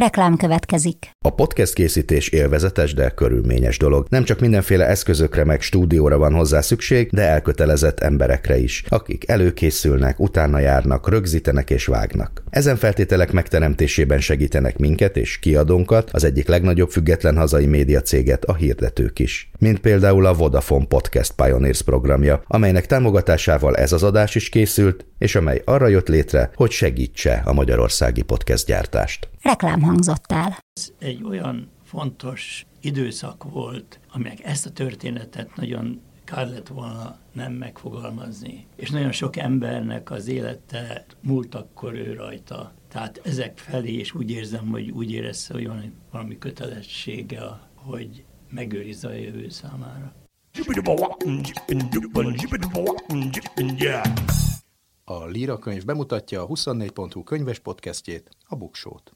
Reklám következik. A podcast készítés élvezetes, de körülményes dolog. Nem csak mindenféle eszközökre meg stúdióra van hozzá szükség, de elkötelezett emberekre is, akik előkészülnek, utána járnak, rögzítenek és vágnak. Ezen feltételek megteremtésében segítenek minket és kiadónkat, az egyik legnagyobb független hazai média céget, a hirdetők is. Mint például a Vodafone Podcast Pioneers programja, amelynek támogatásával ez az adás is készült, és amely arra jött létre, hogy segítse a magyarországi podcast gyártást. Reklám hangzott el. Ez egy olyan fontos időszak volt, amelyek ezt a történetet nagyon kár lett volna nem megfogalmazni. És nagyon sok embernek az élete múlt akkor ő rajta. Tehát ezek felé, és úgy érzem, hogy úgy érezze, hogy van valami kötelessége, hogy megőrizze a jövő számára. A Líra könyv bemutatja a 24.hu könyves podcastjét, a Buksót.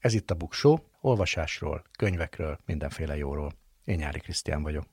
Ez itt a Buksó, olvasásról, könyvekről, mindenféle jóról. Én Nyári Krisztián vagyok.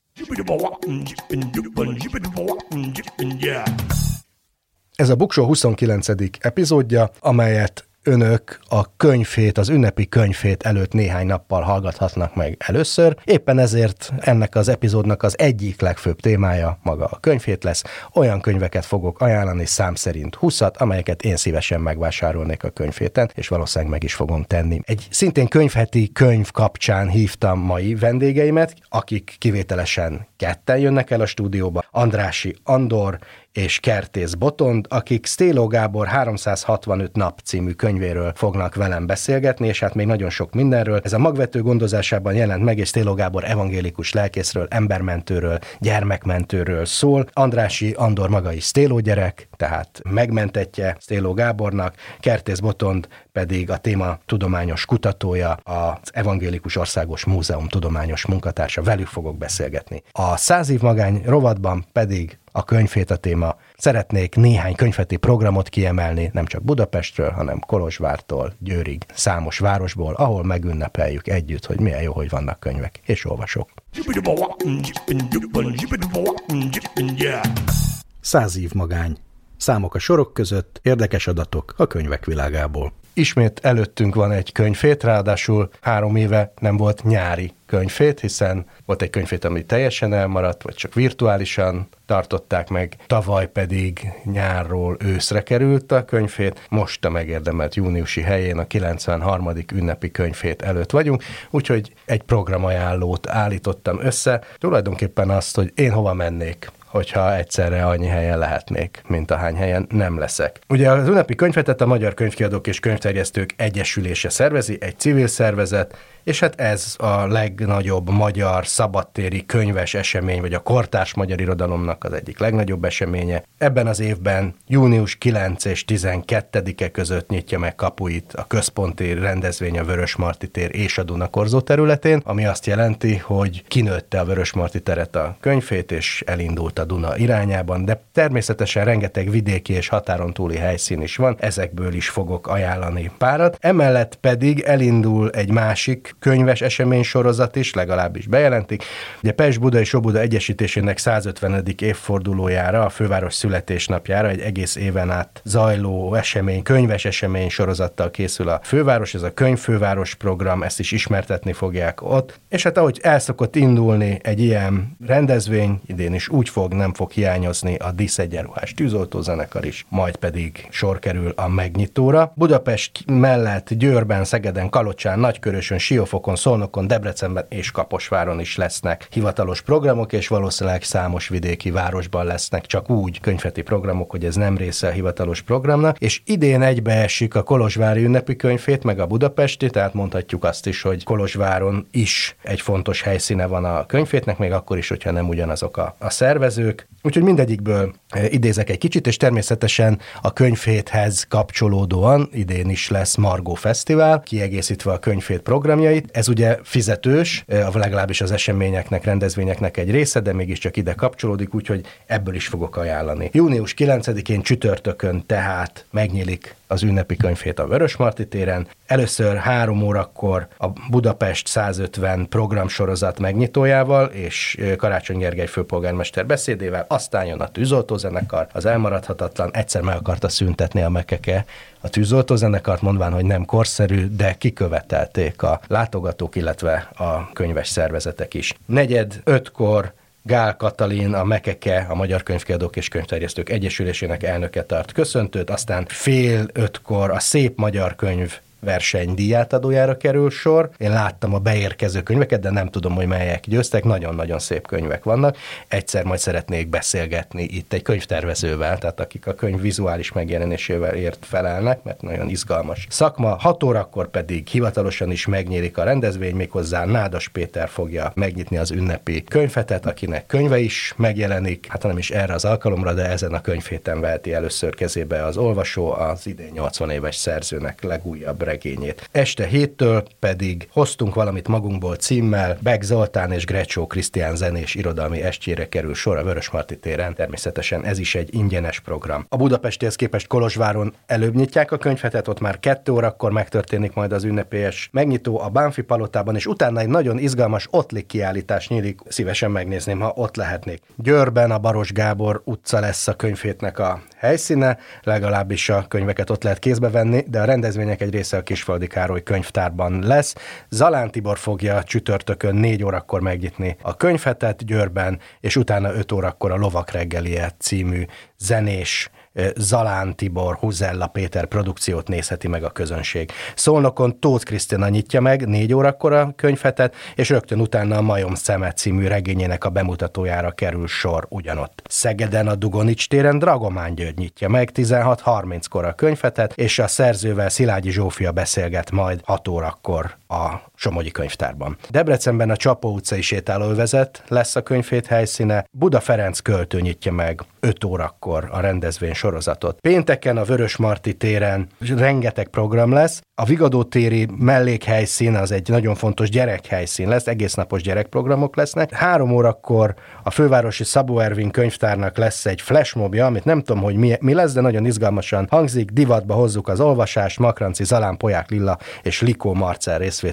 Ez a Buksó 29. epizódja, amelyet önök a könyvét, az ünnepi könyvét előtt néhány nappal hallgathatnak meg először. Éppen ezért ennek az epizódnak az egyik legfőbb témája maga a könyvét lesz. Olyan könyveket fogok ajánlani szám szerint 20 amelyeket én szívesen megvásárolnék a könyvhéten, és valószínűleg meg is fogom tenni. Egy szintén könyvheti könyv kapcsán hívtam mai vendégeimet, akik kivételesen ketten jönnek el a stúdióba. Andrási Andor és Kertész Botond, akik Stéló Gábor 365 nap című könyvéről fognak velem beszélgetni, és hát még nagyon sok mindenről. Ez a magvető gondozásában jelent meg, és Stéló Gábor evangélikus lelkészről, embermentőről, gyermekmentőről szól. Andrási Andor maga is Stéló gyerek, tehát megmentetje Stéló Gábornak, Kertész Botond pedig a téma tudományos kutatója, az Evangélikus Országos Múzeum tudományos munkatársa, velük fogok beszélgetni. A száz év magány rovatban pedig a könyvét a téma. Szeretnék néhány könyveti programot kiemelni, nem csak Budapestről, hanem Kolozsvártól, Győrig, számos városból, ahol megünnepeljük együtt, hogy milyen jó, hogy vannak könyvek, és olvasok. Száz év magány. Számok a sorok között, érdekes adatok a könyvek világából. Ismét előttünk van egy könyvét, ráadásul három éve nem volt nyári könyvét, hiszen volt egy könyvét, ami teljesen elmaradt, vagy csak virtuálisan tartották meg, tavaly pedig nyárról őszre került a könyvét, most a megérdemelt júniusi helyén a 93. ünnepi könyvét előtt vagyunk, úgyhogy egy programajánlót állítottam össze, tulajdonképpen azt, hogy én hova mennék hogyha egyszerre annyi helyen lehetnék, mint ahány helyen nem leszek. Ugye az ünnepi könyvetet a Magyar Könyvkiadók és Könyvterjesztők Egyesülése szervezi, egy civil szervezet, és hát ez a legnagyobb magyar szabadtéri könyves esemény, vagy a kortárs magyar irodalomnak az egyik legnagyobb eseménye. Ebben az évben június 9 és 12-e között nyitja meg kapuit a központi rendezvény a Vörösmarty tér és a Dunakorzó területén, ami azt jelenti, hogy kinőtte a Vörösmarty teret a könyvét, és elindult a Duna irányában, de természetesen rengeteg vidéki és határon túli helyszín is van, ezekből is fogok ajánlani párat. Emellett pedig elindul egy másik könyves esemény sorozat is, legalábbis bejelentik. Ugye Pest Buda és Obuda Egyesítésének 150. évfordulójára, a főváros születésnapjára egy egész éven át zajló esemény, könyves esemény sorozattal készül a főváros, ez a könyvfőváros program, ezt is ismertetni fogják ott. És hát ahogy el szokott indulni egy ilyen rendezvény, idén is úgy fog, nem fog hiányozni a Disz egyenruhás tűzoltózenekar is, majd pedig sor kerül a megnyitóra. Budapest mellett Győrben, Szegeden, Kalocsán, Nagykörösön, Sió Siófokon, Szolnokon, Debrecenben és Kaposváron is lesznek hivatalos programok, és valószínűleg számos vidéki városban lesznek csak úgy könyveti programok, hogy ez nem része a hivatalos programnak, és idén egybeesik a Kolozsvári ünnepi könyvét, meg a budapesti, tehát mondhatjuk azt is, hogy Kolozsváron is egy fontos helyszíne van a könyvétnek, még akkor is, hogyha nem ugyanazok a, a ők Úgyhogy mindegyikből e, idézek egy kicsit, és természetesen a könyvhéthez kapcsolódóan idén is lesz Margó Fesztivál, kiegészítve a könyvhét programjai, eseményeit. Ez ugye fizetős, legalábbis az eseményeknek, rendezvényeknek egy része, de mégiscsak ide kapcsolódik, úgyhogy ebből is fogok ajánlani. Június 9-én csütörtökön tehát megnyílik az ünnepi könyvét a Vörösmarty téren. Először három órakor a Budapest 150 programsorozat megnyitójával és Karácsony Gergely főpolgármester beszédével, aztán jön a tűzoltózenekar, az elmaradhatatlan, egyszer meg akarta szüntetni a mekeke, a tűzoltózenekart, mondván, hogy nem korszerű, de kikövetelték a látogatók, illetve a könyves szervezetek is. Negyed, ötkor Gál Katalin, a Mekeke, a Magyar Könyvkiadók és Könyvterjesztők Egyesülésének elnöke tart köszöntőt, aztán fél ötkor a Szép Magyar Könyv verseny díjátadójára kerül sor. Én láttam a beérkező könyveket, de nem tudom, hogy melyek győztek. Nagyon-nagyon szép könyvek vannak. Egyszer majd szeretnék beszélgetni itt egy könyvtervezővel, tehát akik a könyv vizuális megjelenésével ért felelnek, mert nagyon izgalmas szakma. 6 órakor pedig hivatalosan is megnyílik a rendezvény, méghozzá Nádas Péter fogja megnyitni az ünnepi könyvetet, akinek könyve is megjelenik, hát nem is erre az alkalomra, de ezen a könyvhéten veheti először kezébe az olvasó, az idén 80 éves szerzőnek legújabb regényét. Este héttől pedig hoztunk valamit magunkból címmel, Beck Zoltán és Grecsó Krisztián zenés irodalmi estjére kerül sor a Vörösmarty téren. Természetesen ez is egy ingyenes program. A Budapestihez képest Kolozsváron előbb nyitják a könyvhetet, ott már kettő órakor megtörténik majd az ünnepélyes megnyitó a Bánfi palotában, és utána egy nagyon izgalmas ottlik kiállítás nyílik. Szívesen megnézném, ha ott lehetnék. Győrben a Baros Gábor utca lesz a könyvhétnek a helyszíne, legalábbis a könyveket ott lehet kézbe venni, de a rendezvények egy része a Kisfaldi Károly könyvtárban lesz. Zalán Tibor fogja csütörtökön négy órakor megnyitni a könyvhetet Győrben, és utána öt órakor a Lovak reggelie című zenés Zalán Tibor, Huzella Péter produkciót nézheti meg a közönség. Szolnokon Tóth Krisztina nyitja meg négy órakor a könyvhetet, és rögtön utána a Majom Szeme című regényének a bemutatójára kerül sor ugyanott. Szegeden a Dugonics téren Dragomán György nyitja meg 16.30-kor a könyvhetet, és a szerzővel Szilágyi Zsófia beszélget majd 6 órakor a Somogyi könyvtárban. Debrecenben a Csapó utcai sétálóvezet lesz a könyvét helyszíne, Buda Ferenc költő nyitja meg 5 órakor a rendezvény sorozatot. Pénteken a Vörös Marti téren rengeteg program lesz, a Vigadó téri mellékhelyszín az egy nagyon fontos gyerekhelyszín lesz, egésznapos gyerekprogramok lesznek. Három órakor a fővárosi Szabó Ervin könyvtárnak lesz egy flashmobja, amit nem tudom, hogy mi, mi lesz, de nagyon izgalmasan hangzik, divatba hozzuk az olvasást, Makranci, Zalán, Poják, Lilla és Likó Marcel részvételével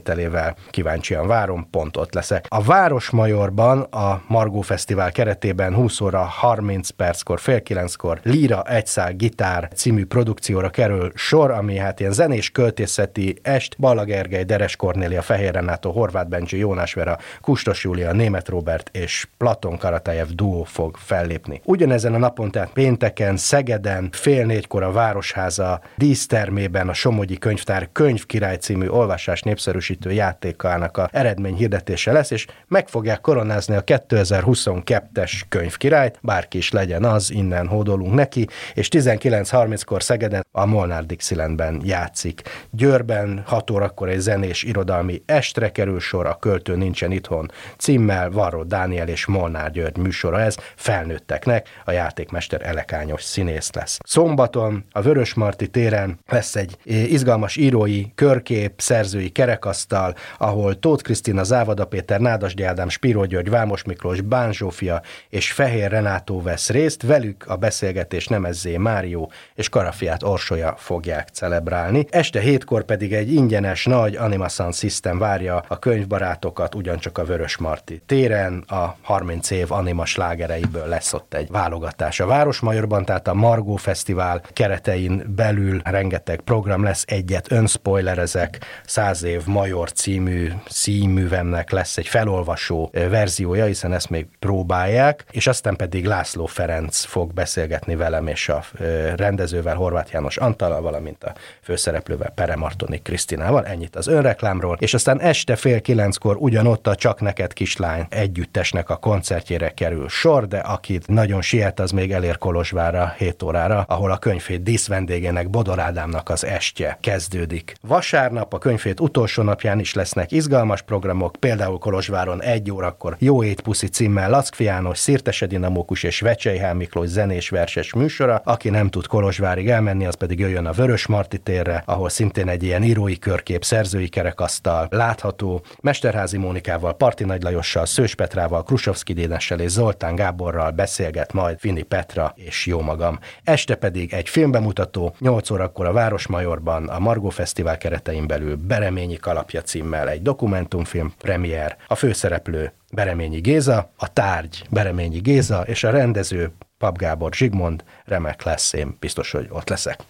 kíváncsian várom, pont ott leszek. A Városmajorban a Margó Fesztivál keretében 20 óra 30 perckor, fél kilenckor Lira egyszál gitár című produkcióra kerül sor, ami hát ilyen zenés költés művészeti est Balla Gergely, Deres Kornélia, Fehér Renátó, Horváth Bencsi, Jónás Vera, Kustos Júlia, Német Robert és Platon Karatájev duó fog fellépni. Ugyanezen a napon, tehát pénteken, Szegeden, fél négykor a Városháza dísztermében a Somogyi Könyvtár Könyvkirály című olvasás népszerűsítő játékának a eredmény hirdetése lesz, és meg fogják koronázni a 2022-es könyvkirályt, bárki is legyen az, innen hódolunk neki, és 19.30-kor Szegeden a Molnár Dixielandben játszik. Győrben 6 órakor egy zenés irodalmi estre kerül sor, a költő nincsen itthon címmel, Varró Dániel és Molnár György műsora ez, felnőtteknek, a játékmester elekányos színész lesz. Szombaton a Vörösmarty téren lesz egy izgalmas írói körkép, szerzői kerekasztal, ahol Tóth Krisztina, Závada Péter, Nádasdi Ádám, Spiró György, Vámos Miklós, Bán Zsófia és Fehér Renátó vesz részt, velük a beszélgetés Nemezzé Márió és Karafiát Orsolya fogják celebrálni. Este hétkor pedig egy ingyenes nagy Animation System várja a könyvbarátokat, ugyancsak a Vörös Marti téren. A 30 év anima slágereiből lesz ott egy válogatás a Városmajorban, tehát a Margó Fesztivál keretein belül rengeteg program lesz, egyet önspoilerezek, 100 év Major című színművemnek lesz egy felolvasó verziója, hiszen ezt még próbálják, és aztán pedig László Ferenc fog beszélgetni velem és a rendezővel, Horváth János Antala, valamint a főszereplővel Perem Martoni Krisztinával, ennyit az önreklámról, és aztán este fél kilenckor ugyanott a Csak neked kislány együttesnek a koncertjére kerül sor, de akit nagyon siet, az még elér Kolozsvára 7 órára, ahol a könyvét díszvendégének Bodor Ádámnak az estje kezdődik. Vasárnap a könyvét utolsó napján is lesznek izgalmas programok, például Kolozsváron egy órakor Jó ét puszi címmel Lackfi János, Szirtes Edina Mókus és Vecsei Miklós zenés verses műsora. Aki nem tud Kolozsvárig elmenni, az pedig jöjjön a Vörös Marti térre, ahol szintén egy ilyen írói körkép, szerzői kerekasztal látható. Mesterházi Mónikával, Parti Nagy Lajossal, Szős Petrával, Krusovszki Dénessel és Zoltán Gáborral beszélget majd Fini Petra és jó magam. Este pedig egy filmbemutató, 8 órakor a Városmajorban, a Margó Fesztivál keretein belül Bereményi alapja címmel egy dokumentumfilm premier. A főszereplő Bereményi Géza, a tárgy Bereményi Géza, és a rendező Pap Gábor Zsigmond, remek lesz, én biztos, hogy ott leszek.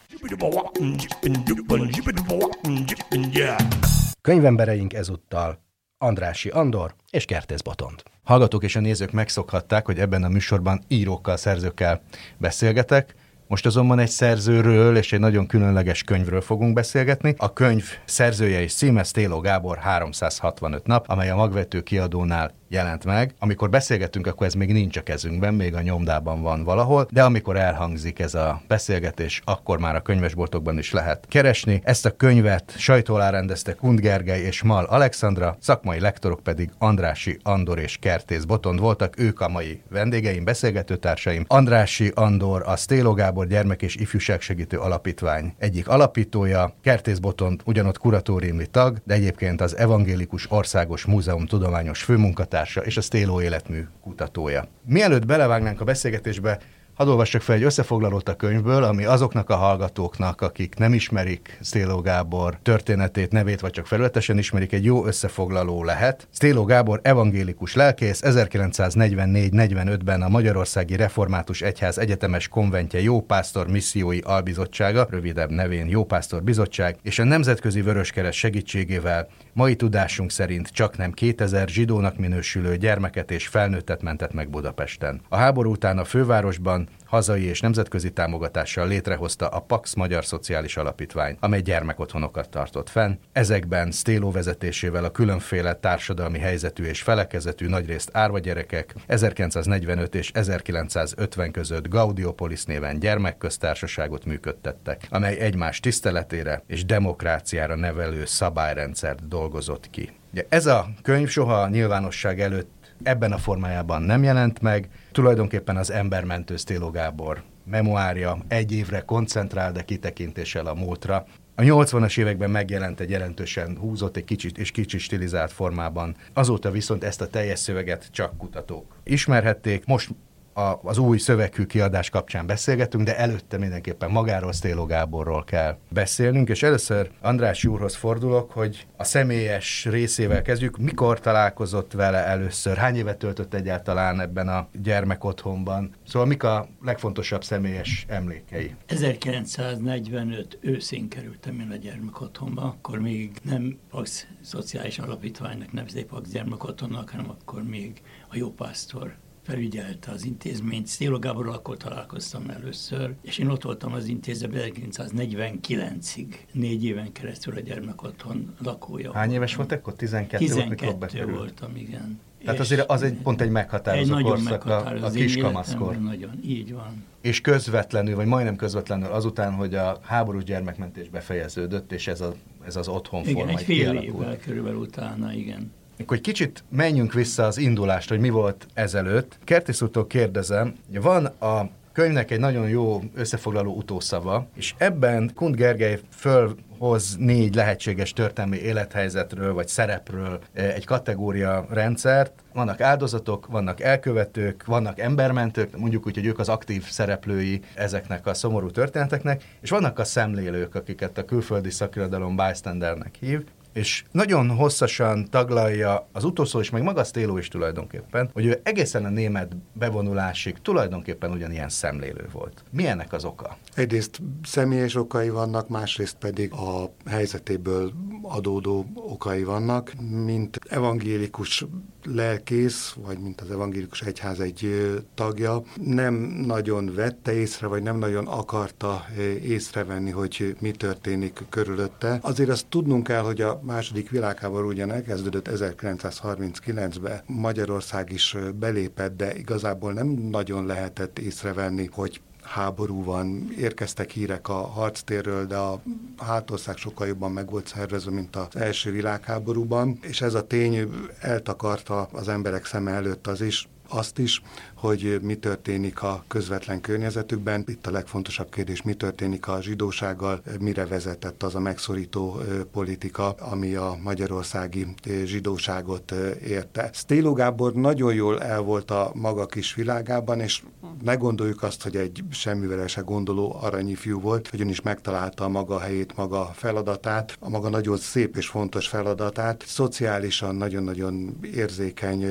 Könyvembereink ezúttal Andrási Andor és Kertész Botond. Hallgatók és a nézők megszokhatták, hogy ebben a műsorban írókkal, szerzőkkel beszélgetek, most azonban egy szerzőről és egy nagyon különleges könyvről fogunk beszélgetni. A könyv szerzője és címe Stélo Gábor 365 nap, amely a magvető kiadónál jelent meg. Amikor beszélgetünk, akkor ez még nincs a kezünkben, még a nyomdában van valahol, de amikor elhangzik ez a beszélgetés, akkor már a könyvesboltokban is lehet keresni. Ezt a könyvet sajtó rendezte Kund Gergely és Mal Alexandra, szakmai lektorok pedig Andrási Andor és Kertész Botond voltak, ők a mai vendégeim, beszélgetőtársaim. Andrási Andor a Stélo Gábor Gyermek és Ifjúságsegítő Alapítvány egyik alapítója, Kertész Botond ugyanott kuratóriumi tag, de egyébként az Evangélikus Országos Múzeum tudományos főmunkatársa, munkatársa és a Stélo életmű kutatója. Mielőtt belevágnánk a beszélgetésbe, Hadd olvassak fel egy összefoglalót a könyvből, ami azoknak a hallgatóknak, akik nem ismerik Sztéló Gábor történetét, nevét, vagy csak felületesen ismerik, egy jó összefoglaló lehet. Sztéló Gábor evangélikus lelkész 1944-45-ben a Magyarországi Református Egyház Egyetemes Konventje Jópásztor Missziói Albizottsága, rövidebb nevén Jópásztor Bizottság, és a Nemzetközi Vöröskereszt segítségével mai tudásunk szerint csak nem 2000 zsidónak minősülő gyermeket és felnőttet mentett meg Budapesten. A háború után a fővárosban hazai és nemzetközi támogatással létrehozta a Pax Magyar Szociális Alapítvány, amely gyermekotthonokat tartott fenn. Ezekben Stéló vezetésével a különféle társadalmi helyzetű és felekezetű nagyrészt árva gyerekek 1945 és 1950 között Gaudiopolis néven gyermekköztársaságot működtettek, amely egymás tiszteletére és demokráciára nevelő szabályrendszert dolgozott ki. Ez a könyv soha nyilvánosság előtt ebben a formájában nem jelent meg. Tulajdonképpen az embermentő Sztéló Gábor memoárja egy évre koncentrál, de kitekintéssel a múltra. A 80-as években megjelent egy jelentősen húzott, egy kicsit és kicsit stilizált formában. Azóta viszont ezt a teljes szöveget csak kutatók ismerhették. Most a, az új szövegű kiadás kapcsán beszélgetünk, de előtte mindenképpen magáról Sztélo Gáborról kell beszélnünk, és először András úrhoz fordulok, hogy a személyes részével kezdjük. Mikor találkozott vele először? Hány évet töltött egyáltalán ebben a gyermekotthonban? Szóval mik a legfontosabb személyes emlékei? 1945 őszén kerültem én a gyermekotthonba, akkor még nem Pax Szociális Alapítványnak nevezték Pax Gyermekotthonnak, hanem akkor még a Jópásztor felügyelte az intézményt. Szélo Gáborral akkor találkoztam először, és én ott voltam az intézetben 1949-ig, négy éven keresztül a gyermek otthon lakója. Hány éves volt akkor? 12, 12 volt, voltam, igen. Tehát azért az egy pont egy meghatározó egy korszak, meghatározó, a, a kiskamaszkor. Nagyon, így van. És közvetlenül, vagy majdnem közvetlenül azután, hogy a háborús gyermekmentés befejeződött, és ez, a, ez az otthon Igen, egy fél évvel körülbelül utána, igen. Akkor egy kicsit menjünk vissza az indulást, hogy mi volt ezelőtt. Kertész úrtól kérdezem, van a könyvnek egy nagyon jó összefoglaló utószava, és ebben Kund Gergely fölhoz négy lehetséges történelmi élethelyzetről vagy szerepről eh, egy kategória rendszert. Vannak áldozatok, vannak elkövetők, vannak embermentők, mondjuk úgy, hogy ők az aktív szereplői ezeknek a szomorú történeteknek, és vannak a szemlélők, akiket a külföldi szakirodalom bystandernek hív, és nagyon hosszasan taglalja az utolsó és meg maga Stéló is tulajdonképpen, hogy ő egészen a német bevonulásig tulajdonképpen ugyanilyen szemlélő volt. Mi ennek az oka? Egyrészt személyes okai vannak, másrészt pedig a helyzetéből adódó okai vannak, mint evangélikus lelkész, vagy mint az evangélikus egyház egy tagja, nem nagyon vette észre, vagy nem nagyon akarta észrevenni, hogy mi történik körülötte. Azért azt tudnunk kell, hogy a második világháború ugyan elkezdődött 1939-ben, Magyarország is belépett, de igazából nem nagyon lehetett észrevenni, hogy háború van, érkeztek hírek a harctérről, de a hátország sokkal jobban meg volt szervezve, mint az első világháborúban, és ez a tény eltakarta az emberek szeme előtt az is, azt is, hogy mi történik a közvetlen környezetükben. Itt a legfontosabb kérdés, mi történik a zsidósággal, mire vezetett az a megszorító politika, ami a magyarországi zsidóságot érte. Stélo Gábor nagyon jól el volt a maga kis világában, és ne gondoljuk azt, hogy egy semmivel se gondoló aranyi fiú volt, hogy ön is megtalálta a maga helyét, maga feladatát, a maga nagyon szép és fontos feladatát. Szociálisan nagyon-nagyon érzékeny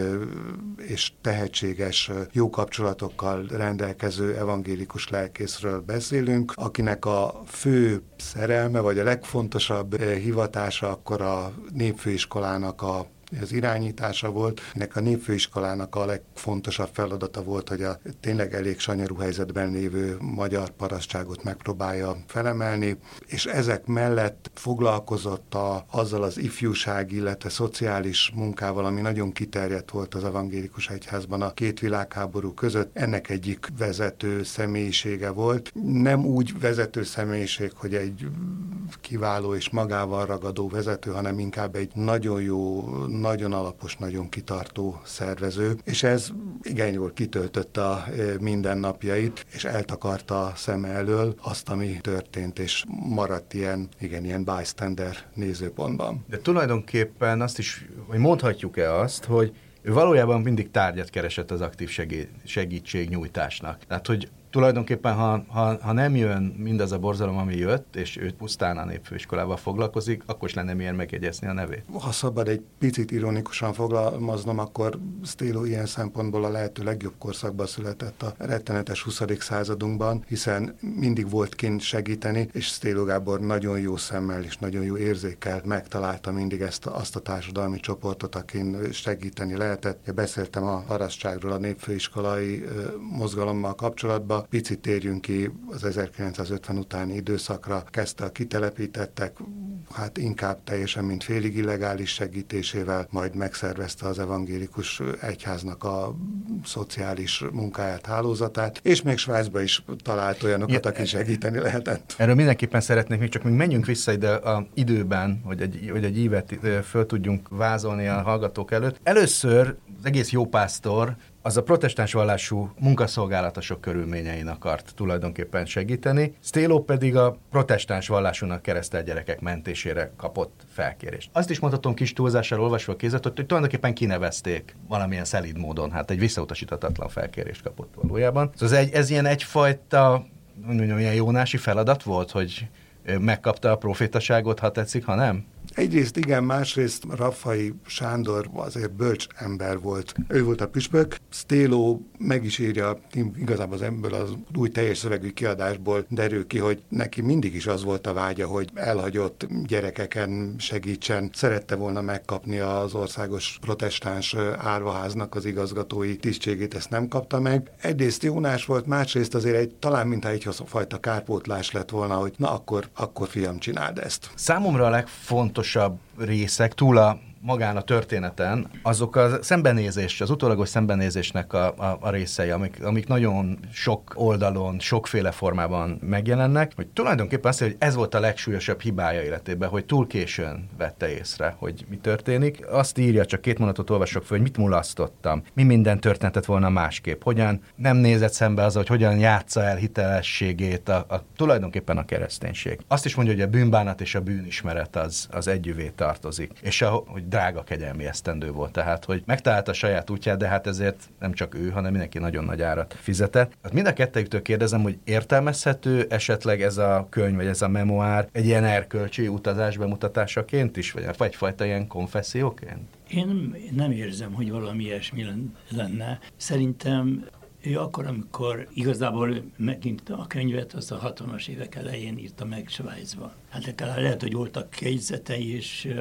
és tehetséges, jó kapcsolatokkal rendelkező evangélikus lelkészről beszélünk, akinek a fő szerelme, vagy a legfontosabb hivatása akkor a népfőiskolának a az irányítása volt. Ennek a népfőiskolának a legfontosabb feladata volt, hogy a tényleg elég sanyarú helyzetben lévő magyar parasztságot megpróbálja felemelni, és ezek mellett foglalkozott a, azzal az ifjúság, illetve szociális munkával, ami nagyon kiterjedt volt az evangélikus egyházban a két világháború között. Ennek egyik vezető személyisége volt. Nem úgy vezető személyiség, hogy egy kiváló és magával ragadó vezető, hanem inkább egy nagyon jó, nagyon alapos, nagyon kitartó szervező, és ez igen jól kitöltötte a e, mindennapjait, és eltakarta szem elől azt, ami történt, és maradt ilyen, igen, ilyen bystander nézőpontban. De tulajdonképpen azt is, hogy mondhatjuk-e azt, hogy ő valójában mindig tárgyat keresett az aktív segí- segítségnyújtásnak. Tehát, hogy tulajdonképpen, ha, ha, ha nem jön mindaz a borzalom, ami jött, és őt pusztán a népfőiskolával foglalkozik, akkor is lenne miért megjegyezni a nevét. Ha szabad egy picit ironikusan fogalmaznom, akkor Stélo ilyen szempontból a lehető legjobb korszakban született a rettenetes 20. századunkban, hiszen mindig volt kint segíteni, és Stélo Gábor nagyon jó szemmel és nagyon jó érzékkel megtalálta mindig ezt, azt a társadalmi csoportot, akin segíteni lehetett. Beszéltem a parasztságról a népfőiskolai mozgalommal kapcsolatban, picit térjünk ki az 1950 utáni időszakra, kezdte a kitelepítettek, hát inkább teljesen, mint félig illegális segítésével, majd megszervezte az evangélikus egyháznak a szociális munkáját, hálózatát, és még Svájcba is talált olyanokat, aki segíteni lehetett. Erről mindenképpen szeretnék még csak még menjünk vissza ide a időben, hogy egy, hogy egy évet föl tudjunk vázolni a hallgatók előtt. Először az egész jópásztor az a protestáns vallású munkaszolgálatosok körülményein akart tulajdonképpen segíteni, Stélo pedig a protestáns vallásúnak keresztelt gyerekek mentésére kapott felkérést. Azt is mondhatom kis túlzással olvasva a kézetot, hogy tulajdonképpen kinevezték valamilyen szelíd módon, hát egy visszautasítatatlan felkérést kapott valójában. Szóval ez, egy, ez ilyen egyfajta mondjam, ilyen jónási feladat volt, hogy megkapta a profétaságot, ha tetszik, ha nem? Egyrészt igen, másrészt Raffai Sándor azért bölcs ember volt. Ő volt a püspök. Stélo meg is írja, igazából az ebből az új teljes szövegű kiadásból derül ki, hogy neki mindig is az volt a vágya, hogy elhagyott gyerekeken segítsen. Szerette volna megkapni az országos protestáns árvaháznak az igazgatói tisztségét, ezt nem kapta meg. Egyrészt Jónás volt, másrészt azért egy, talán mintha egy fajta kárpótlás lett volna, hogy na akkor, akkor fiam, csináld ezt. Számomra a legfontosabb legfontosabb részek túl a magán a történeten, azok a szembenézés, az utólagos szembenézésnek a, a, a részei, amik, amik nagyon sok oldalon, sokféle formában megjelennek, hogy tulajdonképpen azt hogy ez volt a legsúlyosabb hibája életében, hogy túl későn vette észre, hogy mi történik. Azt írja, csak két mondatot olvasok föl, hogy mit mulasztottam, mi minden történetet volna másképp, hogyan nem nézett szembe az, hogy hogyan játsza el hitelességét a, a, tulajdonképpen a kereszténység. Azt is mondja, hogy a bűnbánat és a bűnismeret az, az együvé tartozik. És a, hogy drága kegyelmi esztendő volt, tehát hogy megtalálta a saját útját, de hát ezért nem csak ő, hanem mindenki nagyon nagy árat fizetett. Hát mind a kettőjüktől kérdezem, hogy értelmezhető esetleg ez a könyv, vagy ez a memoár egy ilyen erkölcsi utazás bemutatásaként is, vagy egyfajta ilyen konfesszióként? Én nem érzem, hogy valami ilyesmi lenne. Szerintem ő akkor, amikor igazából megint a könyvet az a 60-as évek elején írta meg Svájcban. Hát lehet, hogy voltak jegyzetei és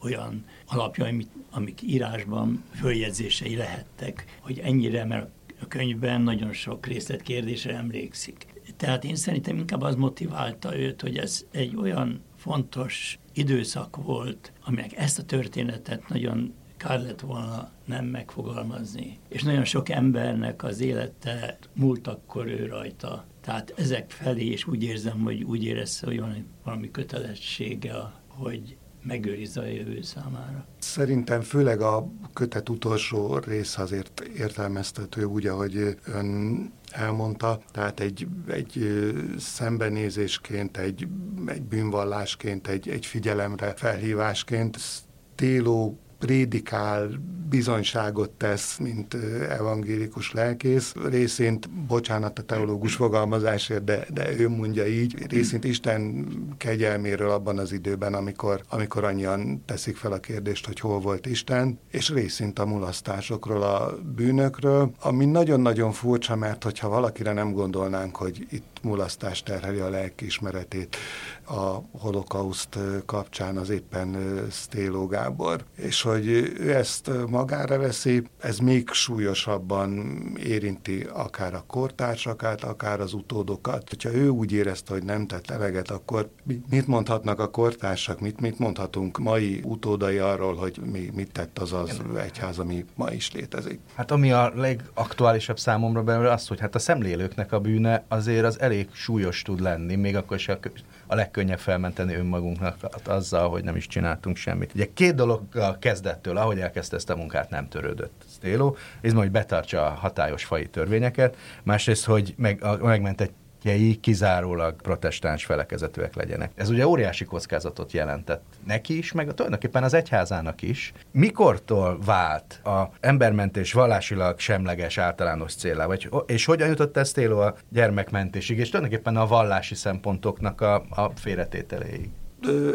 olyan alapjai, amik, írásban följegyzései lehettek, hogy ennyire, mert a könyvben nagyon sok részletkérdésre emlékszik. Tehát én szerintem inkább az motiválta őt, hogy ez egy olyan fontos időszak volt, aminek ezt a történetet nagyon kár lett volna nem megfogalmazni. És nagyon sok embernek az élete múlt akkor ő rajta. Tehát ezek felé, és úgy érzem, hogy úgy érezte, hogy van valami kötelessége, hogy megőrizze a jövő számára. Szerintem főleg a kötet utolsó rész azért értelmeztető úgy, ahogy ön elmondta, tehát egy, egy szembenézésként, egy, egy bűnvallásként, egy, egy figyelemre felhívásként Téló prédikál, bizonyságot tesz, mint evangélikus lelkész. Részint, bocsánat a teológus fogalmazásért, de, de ő mondja így, részint Isten kegyelméről abban az időben, amikor, amikor annyian teszik fel a kérdést, hogy hol volt Isten, és részint a mulasztásokról, a bűnökről, ami nagyon-nagyon furcsa, mert hogyha valakire nem gondolnánk, hogy itt mulasztás terheli a lelkiismeretét a holokauszt kapcsán az éppen Stéló Gábor. És hogy ő ezt magára veszi, ez még súlyosabban érinti akár a kortársakat, akár az utódokat. Ha ő úgy érezte, hogy nem tett eleget, akkor mit mondhatnak a kortársak, mit, mit mondhatunk mai utódai arról, hogy mi, mit tett az az egyház, ami ma is létezik? Hát ami a legaktuálisabb számomra belőle az, hogy hát a szemlélőknek a bűne azért az elég súlyos tud lenni, még akkor is a, a legkönnyebb felmenteni önmagunknak azzal, hogy nem is csináltunk semmit. Ugye két dologgal kezdettől, ahogy elkezdte ezt a munkát, nem törődött Stélo. Izma, hogy betartsa a hatályos fai törvényeket, másrészt, hogy meg, a, megment egy gyermekei kizárólag protestáns felekezetűek legyenek. Ez ugye óriási kockázatot jelentett neki is, meg tulajdonképpen az egyházának is. Mikortól vált a embermentés vallásilag semleges általános célá, vagy, és hogyan jutott ez a gyermekmentésig, és tulajdonképpen a vallási szempontoknak a, a félretételéig?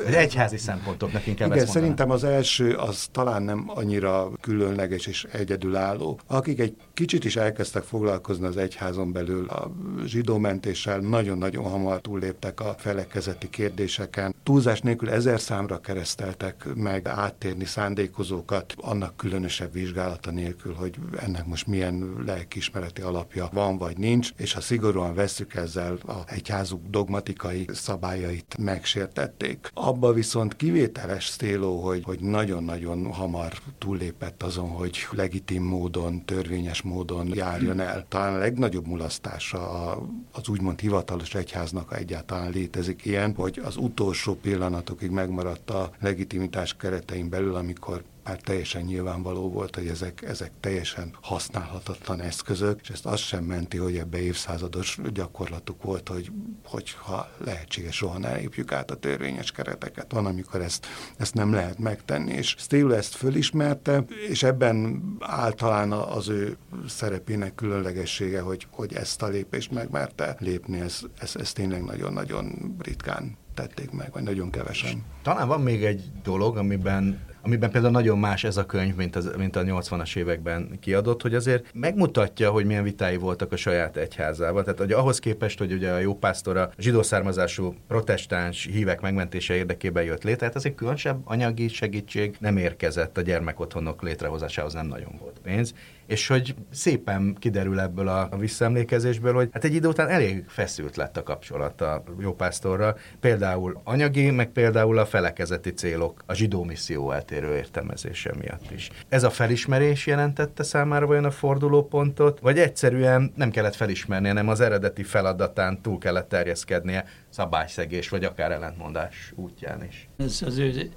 Egy egyházi szempontoknak inkább Igen, szerintem az első az talán nem annyira különleges és egyedülálló. Akik egy kicsit is elkezdtek foglalkozni az egyházon belül a zsidómentéssel, nagyon-nagyon hamar túlléptek a felekezeti kérdéseken. Túlzás nélkül ezer számra kereszteltek meg áttérni szándékozókat, annak különösebb vizsgálata nélkül, hogy ennek most milyen lelkismereti alapja van vagy nincs, és ha szigorúan vesszük ezzel a egyházuk dogmatikai szabályait megsértették. Abba viszont kivételes Stéló, hogy, hogy nagyon-nagyon hamar túllépett azon, hogy legitim módon, törvényes módon járjon el. Talán a legnagyobb mulasztása az úgymond hivatalos egyháznak egyáltalán létezik ilyen, hogy az utolsó pillanatokig megmaradt a legitimitás keretein belül, amikor már teljesen nyilvánvaló volt, hogy ezek, ezek teljesen használhatatlan eszközök, és ezt azt sem menti, hogy ebbe évszázados gyakorlatuk volt, hogy, hogyha lehetséges, soha ne lépjük át a törvényes kereteket. Van, amikor ezt, ezt nem lehet megtenni, és Steele ezt fölismerte, és ebben általán az ő szerepének különlegessége, hogy, hogy ezt a lépést megmerte lépni, ez, ez, ez tényleg nagyon-nagyon ritkán tették meg, vagy nagyon kevesen. Talán van még egy dolog, amiben amiben például nagyon más ez a könyv, mint, az, mint a 80-as években kiadott, hogy azért megmutatja, hogy milyen vitái voltak a saját egyházával. Tehát hogy ahhoz képest, hogy ugye a jópásztor a zsidó származású protestáns hívek megmentése érdekében jött létre, tehát azért különösebb anyagi segítség nem érkezett a gyermekotthonok létrehozásához, nem nagyon volt pénz és hogy szépen kiderül ebből a, a visszaemlékezésből, hogy hát egy idő után elég feszült lett a kapcsolat a jópásztorral, például anyagi, meg például a felekezeti célok, a zsidó misszió eltérő értelmezése miatt is. Ez a felismerés jelentette számára vajon a fordulópontot, vagy egyszerűen nem kellett felismerni, hanem az eredeti feladatán túl kellett terjeszkednie szabályszegés, vagy akár ellentmondás útján is. Ez az ő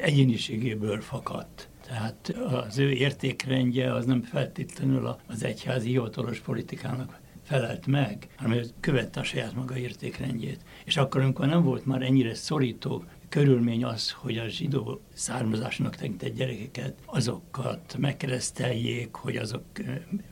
egyéniségéből fakadt. Tehát az ő értékrendje az nem feltétlenül az egyházi hivatalos politikának felelt meg, hanem ő követte a saját maga értékrendjét. És akkor, amikor nem volt már ennyire szorító körülmény az, hogy a zsidó származásnak tekintett gyerekeket, azokat megkereszteljék, hogy azok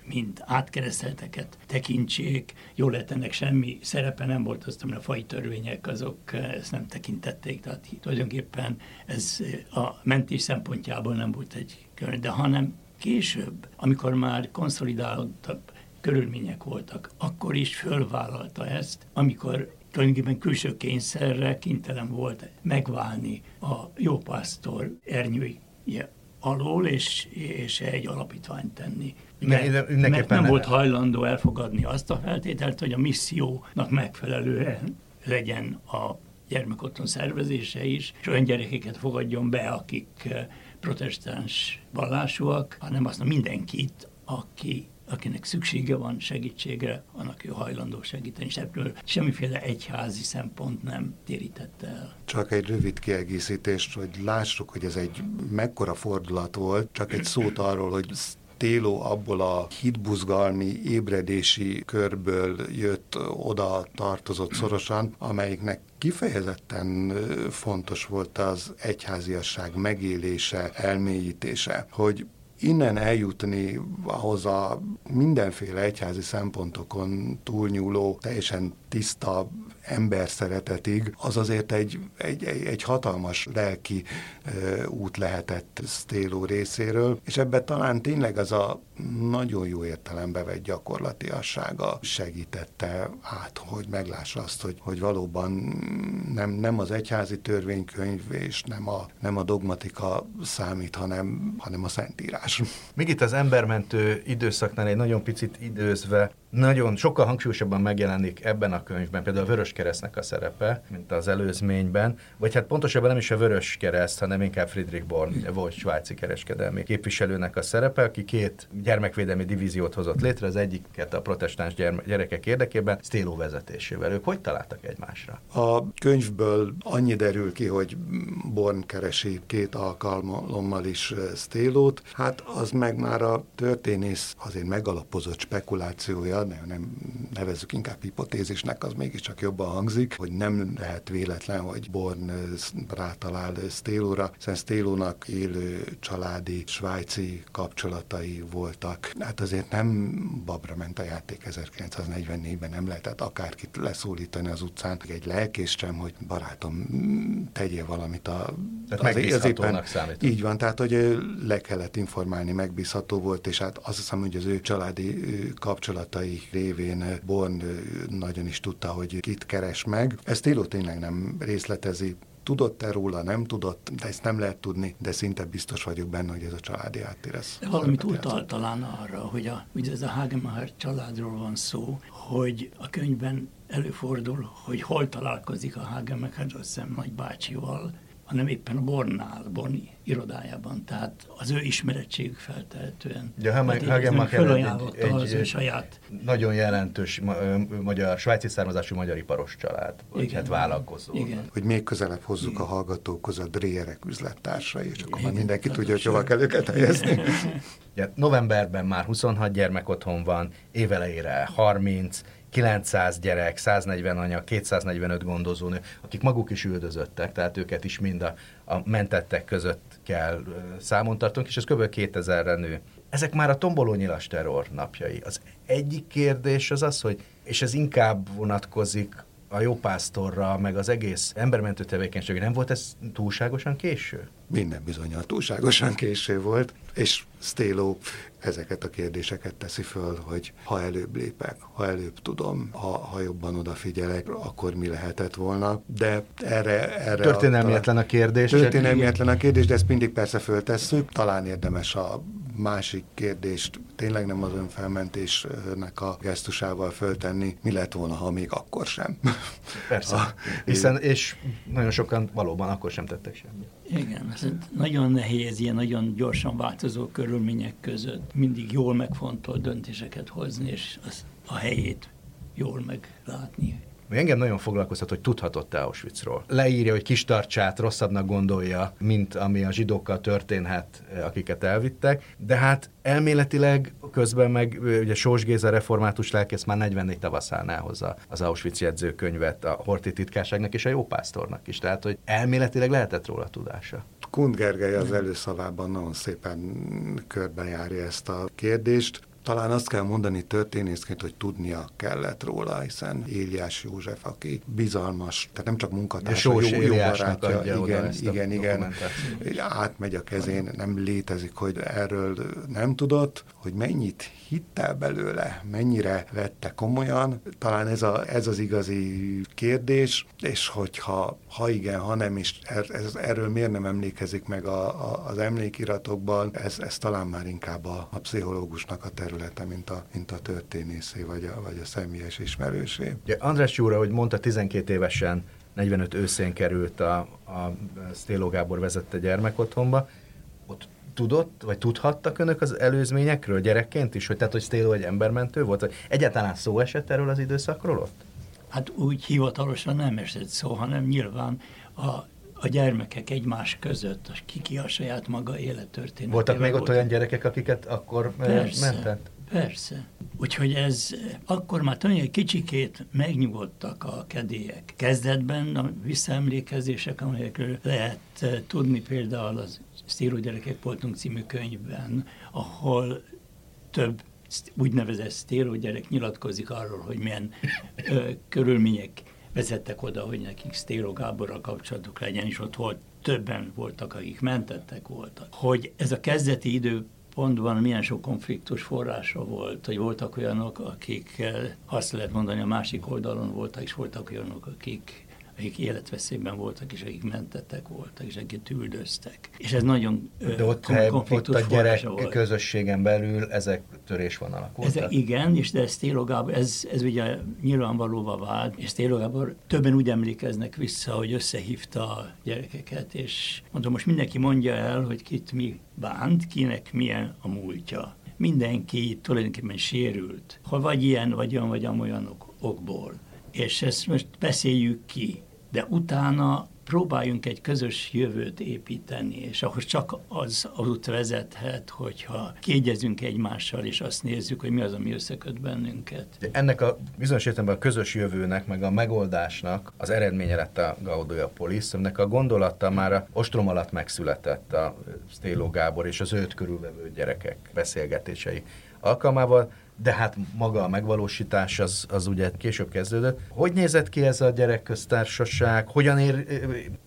mind átkeresztelteket tekintsék. Jól lehet ennek semmi szerepe nem volt, azt a fai törvények azok ezt nem tekintették, tehát tulajdonképpen ez a mentés szempontjából nem volt egy körülmény, de hanem később, amikor már konszolidálódtabb körülmények voltak, akkor is fölvállalta ezt, amikor tulajdonképpen külső kényszerre kénytelen volt megválni a jópásztor ernyője alól, és, és egy alapítványt tenni. De, mert nem volt hajlandó elfogadni azt a feltételt, hogy a missziónak megfelelően legyen a gyermekotthon szervezése is, és olyan gyerekeket fogadjon be, akik eh, protestáns vallásúak, hanem azt mindenkit, aki akinek szüksége van segítségre, annak ő hajlandó segíteni, és ebből semmiféle egyházi szempont nem térítette el. Csak egy rövid kiegészítést, hogy lássuk, hogy ez egy mekkora fordulat volt, csak egy szót arról, hogy Téló abból a hitbuzgalmi, ébredési körből jött oda tartozott szorosan, amelyiknek kifejezetten fontos volt az egyháziasság megélése, elmélyítése, hogy innen eljutni ahhoz a mindenféle egyházi szempontokon túlnyúló, teljesen tiszta ember szeretetig, az azért egy, egy, egy, egy hatalmas lelki út lehetett Stéló részéről, és ebben talán tényleg az a nagyon jó értelembe vett gyakorlatiassága segítette át, hogy meglássa azt, hogy, hogy valóban nem, nem az egyházi törvénykönyv és nem a, nem a dogmatika számít, hanem, hanem a szentírás. Még itt az embermentő időszaknál egy nagyon picit időzve nagyon sokkal hangsúlyosabban megjelenik ebben a könyvben például a Vörös Keresztnek a szerepe, mint az előzményben, vagy hát pontosabban nem is a Vörös Kereszt, hanem inkább Friedrich Born volt svájci kereskedelmi képviselőnek a szerepe, aki két gyermekvédelmi divíziót hozott létre, az egyiket a protestáns gyerekek érdekében, Stélo vezetésével. Ők hogy találtak egymásra? A könyvből annyi derül ki, hogy Born keresi két alkalommal is Stélót, hát az meg már a történész azért megalapozott spekulációja, nem, nem nevezzük inkább hipotézisnek, az mégiscsak jobban hangzik, hogy nem lehet véletlen, hogy Born rátalál Stélóra, hiszen Stélónak élő családi svájci kapcsolatai voltak. Hát azért nem babra ment a játék 1944-ben, nem lehetett akárkit leszólítani az utcán. Egy lelkész sem, hogy barátom, tegyél valamit a... Tehát az, az éppen, Így van, tehát hogy le kellett informálni, megbízható volt, és hát azt hiszem, hogy az ő családi kapcsolatai révén Born nagyon is tudta, hogy kit keres meg. Ezt Tilo tényleg nem részletezi, Tudott-e róla, nem tudott, de ezt nem lehet tudni, de szinte biztos vagyok benne, hogy ez a családi háttér. Ez de valamit utal talán arra, hogy, a, hogy ez a Hagemeyer családról van szó, hogy a könyvben előfordul, hogy hol találkozik a Hagemeyer, azt hiszem nagybácsival, hanem éppen a Bornál, Borni irodájában, tehát az ő ismeretségük feltehetően. Ja, Hagenmacher egy, egy, az ő saját. nagyon jelentős magyar, svájci származású magyar iparos család, vagy hát vállalkozó. Igen. Hogy még közelebb hozzuk Igen. a hallgatókhoz a Dréerek üzlettársai, és akkor Igen. már mindenki tudja, hogy hova kell őket helyezni. ja, novemberben már 26 gyermek otthon van, évelejére 30, 900 gyerek, 140 anya, 245 gondozónő, akik maguk is üldözöttek, tehát őket is mind a, a mentettek között kell számon tartunk, és ez kb. 2000-re nő. Ezek már a tomboló nyilas terror napjai. Az egyik kérdés az az, hogy, és ez inkább vonatkozik a jópásztorra, meg az egész embermentő tevékenységre, nem volt ez túlságosan késő? Minden bizonyal túlságosan késő volt, és Stélo ezeket a kérdéseket teszi föl, hogy ha előbb lépek, ha előbb tudom, ha, ha jobban odafigyelek, akkor mi lehetett volna. De erre... erre Történelmietlen a, a kérdés. Történelmietlen a kérdés, de ezt mindig persze föltesszük. Talán érdemes a másik kérdést tényleg nem az önfelmentésnek a gesztusával föltenni, mi lett volna, ha még akkor sem. Persze, a, hiszen, és nagyon sokan valóban akkor sem tettek semmit. Igen, ez nagyon nehéz ilyen nagyon gyorsan változó körülmények között mindig jól megfontolt döntéseket hozni, és az a helyét jól meglátni. Engem nagyon foglalkoztat, hogy tudhatott -e Auschwitzról. Leírja, hogy kis tartsát rosszabbnak gondolja, mint ami a zsidókkal történhet, akiket elvittek, de hát elméletileg közben meg ugye Sós Géza református lelkész már 44 tavaszán elhozza az Auschwitz jegyzőkönyvet a Horti titkárságnak és a jópásztornak is. Tehát, hogy elméletileg lehetett róla tudása. Kund Gergely az előszavában nagyon szépen körbejárja ezt a kérdést. Talán azt kell mondani történészként, hogy tudnia kellett róla, hiszen Éliás József, aki bizalmas, tehát nem csak munkatársa, jó, jó barátja, igen, igen, igen, átmegy a kezén, nem létezik, hogy erről nem tudott, hogy mennyit hitte belőle, mennyire vette komolyan, talán ez, a, ez az igazi kérdés, és hogyha ha igen, ha nem, és er, ez, erről miért nem emlékezik meg a, a, az emlékiratokban, ez, ez talán már inkább a, a pszichológusnak a területe, mint a, mint a történészé, vagy a, vagy a személyes ismerősé. Ja, András Júra, hogy mondta, 12 évesen 45 őszén került a, a Sztéló Gábor vezette gyermekotthonba, ott tudott, vagy tudhattak önök az előzményekről gyerekként is, hogy tehát, hogy Stélo egy embermentő volt? Egyáltalán szó esett erről az időszakról ott? Hát úgy hivatalosan nem esett szó, hanem nyilván a, a gyermekek egymás között, ki ki a saját maga élettörténet. Voltak még ott olyan gyerekek, akiket akkor persze, mentett? Persze. Úgyhogy ez akkor már egy kicsikét megnyugodtak a kedélyek. Kezdetben a visszaemlékezések, amelyekről lehet tudni például az Szíró gyerekek voltunk című könyvben, ahol több úgynevezett sztéró gyerek nyilatkozik arról, hogy milyen ö, körülmények vezettek oda, hogy nekik Sztéró Gáborral kapcsolatuk legyen, és ott volt, többen voltak, akik mentettek voltak. Hogy ez a kezdeti időpontban milyen sok konfliktus forrása volt, hogy voltak olyanok, akik, azt lehet mondani, a másik oldalon voltak, és voltak olyanok, akik akik életveszélyben voltak, és akik mentettek voltak, és akik üldöztek. És ez nagyon De ott, ott a gyerek volt. közösségen belül ezek törésvonalak voltak? Ezek, igen, és de ez Gábor, ez, ez ugye nyilvánvalóvá vált, és Gábor többen úgy emlékeznek vissza, hogy összehívta a gyerekeket, és mondom, most mindenki mondja el, hogy kit mi bánt, kinek milyen a múltja mindenki tulajdonképpen sérült, ha vagy ilyen, vagy olyan, vagy olyan okból. És ezt most beszéljük ki de utána próbáljunk egy közös jövőt építeni, és ahhoz csak az út vezethet, hogyha kiegyezünk egymással, és azt nézzük, hogy mi az, ami összeköt bennünket. Ennek a bizonyos értelemben a közös jövőnek, meg a megoldásnak az eredménye lett a Gaudia Police, ennek a gondolata már a ostrom alatt megszületett a Stélo Gábor és az őt körülvevő gyerekek beszélgetései alkalmával, de hát maga a megvalósítás az, az ugye később kezdődött. Hogy nézett ki ez a gyerekköztársaság? Hogyan ér,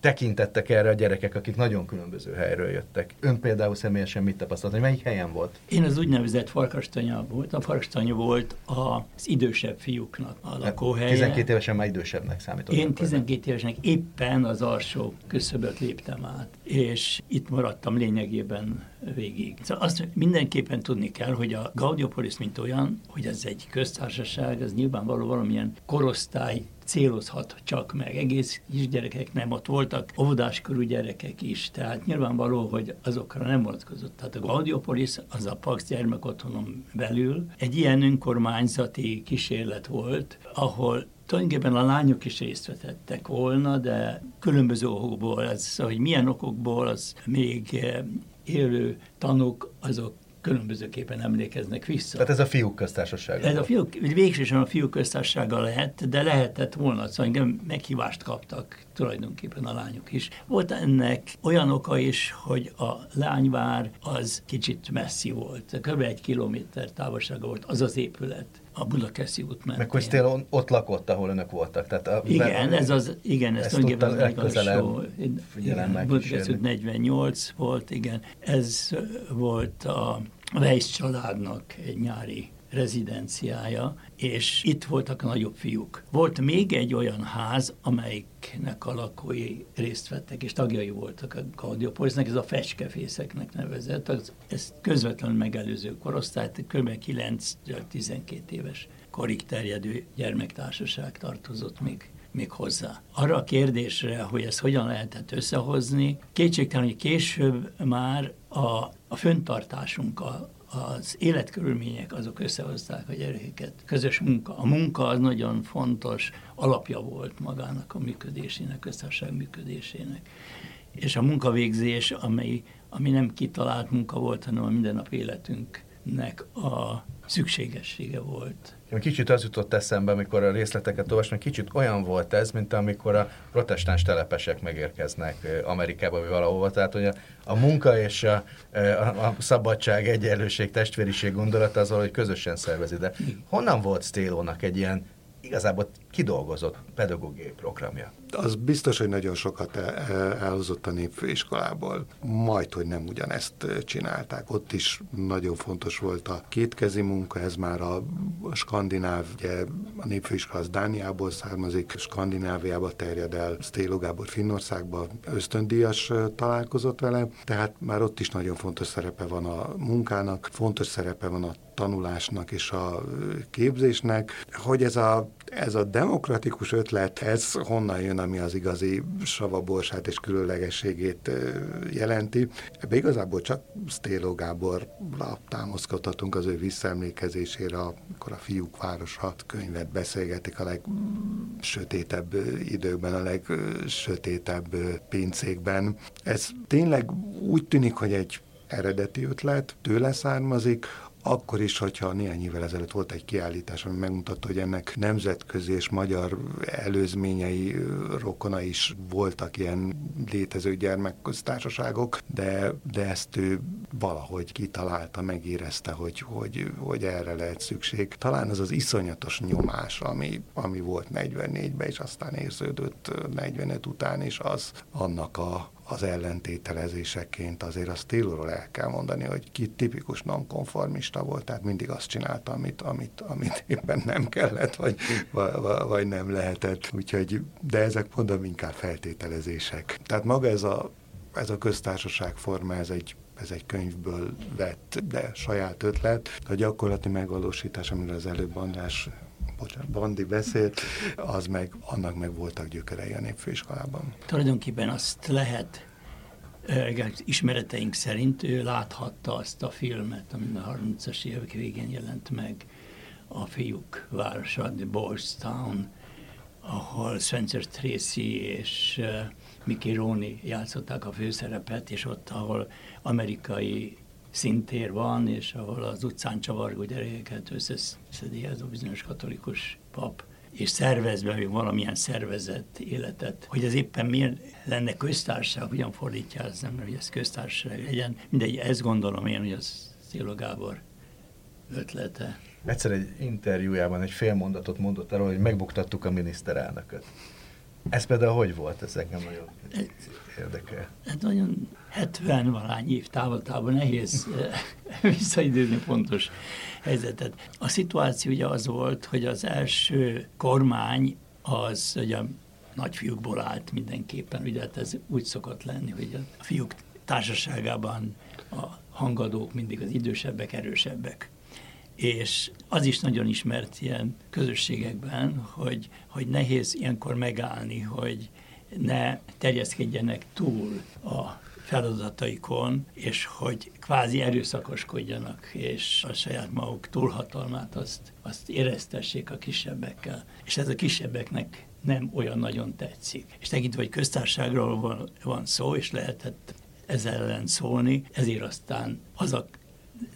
tekintettek erre a gyerekek, akik nagyon különböző helyről jöttek? Ön például személyesen mit tapasztalt, hogy melyik helyen volt? Én az úgynevezett farkastanya volt. A farkastanya volt az idősebb fiúknak a lakóhelye. 12 évesen már idősebbnek számított. Én 12 évesnek éppen az alsó küszöböt léptem át, és itt maradtam lényegében végig. Szóval azt mindenképpen tudni kell, hogy a Gaudiopolis, mint olyan, hogy ez egy köztársaság, az nyilvánvaló valamilyen korosztály célozhat csak meg. Egész kisgyerekek nem, ott voltak óvodáskorú gyerekek is, tehát nyilvánvaló, hogy azokra nem vonatkozott. Tehát a Gaudiopolis, az a Pax gyermekotthonon belül egy ilyen önkormányzati kísérlet volt, ahol tulajdonképpen a lányok is részt vetettek volna, de különböző okokból, az, hogy milyen okokból, az még eh, élő tanúk azok különbözőképpen emlékeznek vissza. Tehát ez a fiúk köztársasága? Ez a fiúk, végsősorban a fiúk köztársasága lehet, de lehetett volna, szóval engem meghívást kaptak tulajdonképpen a lányok is. Volt ennek olyan oka is, hogy a lányvár az kicsit messzi volt, kb. egy kilométer távolsága volt az az épület a Budakeszi út mentén. Meg Krisztél ott lakott, ahol önök voltak. Tehát a, igen, ez az, igen, ez tulajdonképpen az alsó. Budakeszi út 48 volt, igen. Ez volt a Weiss családnak egy nyári rezidenciája, és itt voltak a nagyobb fiúk. Volt még egy olyan ház, amelyiknek a lakói részt vettek, és tagjai voltak a Gaudiopolisnek, ez a fecskefészeknek nevezett, az, ez közvetlenül megelőző korosztályt, kb. 9-12 éves korig terjedő gyermektársaság tartozott még még hozzá. Arra a kérdésre, hogy ezt hogyan lehetett összehozni, kétségtelen, hogy később már a, a föntartásunkkal, az életkörülmények azok összehozták a gyerekeket. Közös munka. A munka az nagyon fontos alapja volt magának a működésének, köztársaság működésének. És a munkavégzés, amely, ami nem kitalált munka volt, hanem a mindennap életünknek a szükségessége volt. Kicsit az jutott eszembe, amikor a részleteket olvastam, kicsit olyan volt ez, mint amikor a protestáns telepesek megérkeznek Amerikába, vagy valahova. Tehát, hogy a, a munka és a, a, a szabadság, egyenlőség, testvériség gondolata az valahogy közösen szervezi. De honnan volt Stélónak egy ilyen igazából kidolgozott pedagógiai programja? Az biztos, hogy nagyon sokat elhozott a népfőiskolából. Majd, hogy nem ugyanezt csinálták. Ott is nagyon fontos volt a kétkezi munka, ez már a skandináv, ugye a népfőiskola az Dániából származik, Skandináviába terjed el, Stélo Gábor Finnországba ösztöndíjas találkozott vele, tehát már ott is nagyon fontos szerepe van a munkának, fontos szerepe van a tanulásnak és a képzésnek, hogy ez a, ez a demokratikus ötlet, ez honnan jön, ami az igazi savaborsát és különlegességét jelenti. Ebbe igazából csak Stélo Gáborra támaszkodhatunk az ő visszaemlékezésére, amikor a fiúk városa könyvet beszélgetik a legsötétebb időkben, a legsötétebb pincékben. Ez tényleg úgy tűnik, hogy egy eredeti ötlet, tőle származik, akkor is, hogyha néhány évvel ezelőtt volt egy kiállítás, ami megmutatta, hogy ennek nemzetközi és magyar előzményei, rokona is voltak ilyen létező gyermekköztársaságok, de, de ezt ő valahogy kitalálta, megérezte, hogy, hogy, hogy erre lehet szükség. Talán az az iszonyatos nyomás, ami, ami volt 44-ben, és aztán érződött 45 után is, az annak a, az ellentételezéseként azért azt Taylorról el kell mondani, hogy ki tipikus nonkonformista volt, tehát mindig azt csinálta, amit, amit, amit éppen nem kellett, vagy, vagy nem lehetett. Úgyhogy, de ezek mondom inkább feltételezések. Tehát maga ez a, ez a köztársaság forma, ez egy ez egy könyvből vett, de saját ötlet. A gyakorlati megvalósítás, amiről az előbb András bocsánat, Bandi beszélt, az meg, annak meg voltak gyökerei a népfőiskolában. Tulajdonképpen azt lehet ismereteink szerint ő láthatta azt a filmet, ami a 30-as évek végén jelent meg, a fiúk városa, The Boys Town, ahol Spencer Tracy és Mickey Rooney játszották a főszerepet, és ott, ahol amerikai szintér van, és ahol az utcán csavargó gyerekeket összeszedi ez a bizonyos katolikus pap, és szervezve, vagy valamilyen szervezett életet, hogy ez éppen miért lenne köztársaság, hogyan fordítja ez nem, hogy ez köztársaság legyen. Mindegy, ezt gondolom én, hogy az Szélo Gábor ötlete. Egyszer egy interjújában egy fél mondatot mondott arról, hogy megbuktattuk a miniszterelnököt. Ez például hogy volt? Ez engem nagyon érdekel. Hát nagyon 70 valány év távoltában nehéz eh, visszaidőzni pontos helyzetet. A szituáció ugye az volt, hogy az első kormány az ugye a nagyfiúkból állt mindenképpen, ugye hát ez úgy szokott lenni, hogy a fiúk társaságában a hangadók mindig az idősebbek, erősebbek és az is nagyon ismert ilyen közösségekben, hogy, hogy nehéz ilyenkor megállni, hogy ne terjeszkedjenek túl a feladataikon, és hogy kvázi erőszakoskodjanak, és a saját maguk túlhatalmát azt, azt éreztessék a kisebbekkel. És ez a kisebbeknek nem olyan nagyon tetszik. És tekintve, hogy köztárságról van, van szó, és lehetett ezzel ellen szólni, ezért aztán az a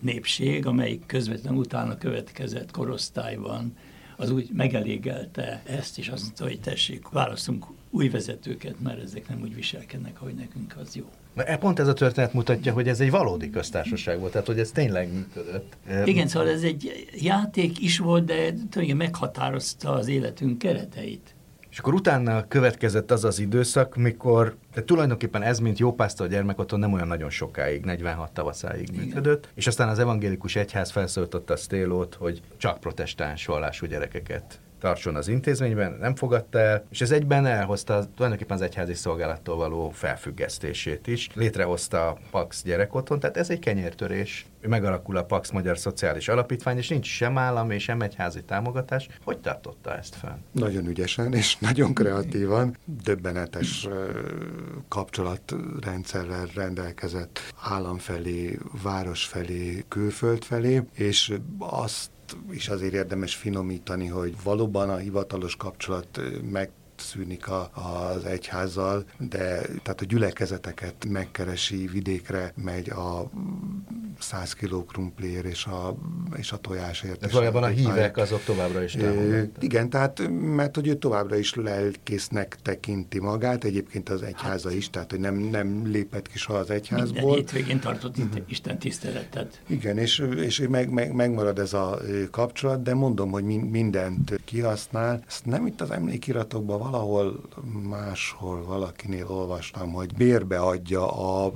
népség, amelyik közvetlenül utána következett korosztályban, az úgy megelégelte ezt, és azt mondta, hogy tessék, választunk új vezetőket, mert ezek nem úgy viselkednek, ahogy nekünk az jó. E pont ez a történet mutatja, hogy ez egy valódi köztársaság volt, tehát hogy ez tényleg működött. Igen, szóval ez egy játék is volt, de tulajdonképpen meghatározta az életünk kereteit. És akkor utána következett az az időszak, mikor de tulajdonképpen ez, mint jó pászta a gyermekotthon nem olyan nagyon sokáig, 46 tavaszáig Igen. működött, és aztán az evangélikus egyház felszólította a Stélót, hogy csak protestáns vallású gyerekeket tartson az intézményben, nem fogadta el, és ez egyben elhozta tulajdonképpen az egyházi szolgálattól való felfüggesztését is. Létrehozta a Pax gyerekotthon, tehát ez egy kenyértörés. Megalakul a Pax Magyar Szociális Alapítvány, és nincs sem állam és sem egyházi támogatás. Hogy tartotta ezt fel? Nagyon ügyesen és nagyon kreatívan, döbbenetes kapcsolatrendszerrel rendelkezett állam felé, város felé, külföld felé, és azt is azért érdemes finomítani, hogy valóban a hivatalos kapcsolat meg szűnik a, az egyházzal, de tehát a gyülekezeteket megkeresi, vidékre megy a 100 kiló krumpliért és a, és a tojásért. Ez valójában a hívek azok továbbra is támogatnak. Igen, tehát mert hogy ő továbbra is lelkésznek tekinti magát, egyébként az egyháza is, tehát hogy nem, nem lépett ki soha az egyházból. Minden hétvégén tartott uh-huh. Isten tiszteletet. Igen, és, és meg, meg, megmarad ez a kapcsolat, de mondom, hogy mindent kihasznál. Ezt nem itt az emlékiratokban valahol máshol valakinél olvastam, hogy bérbe adja a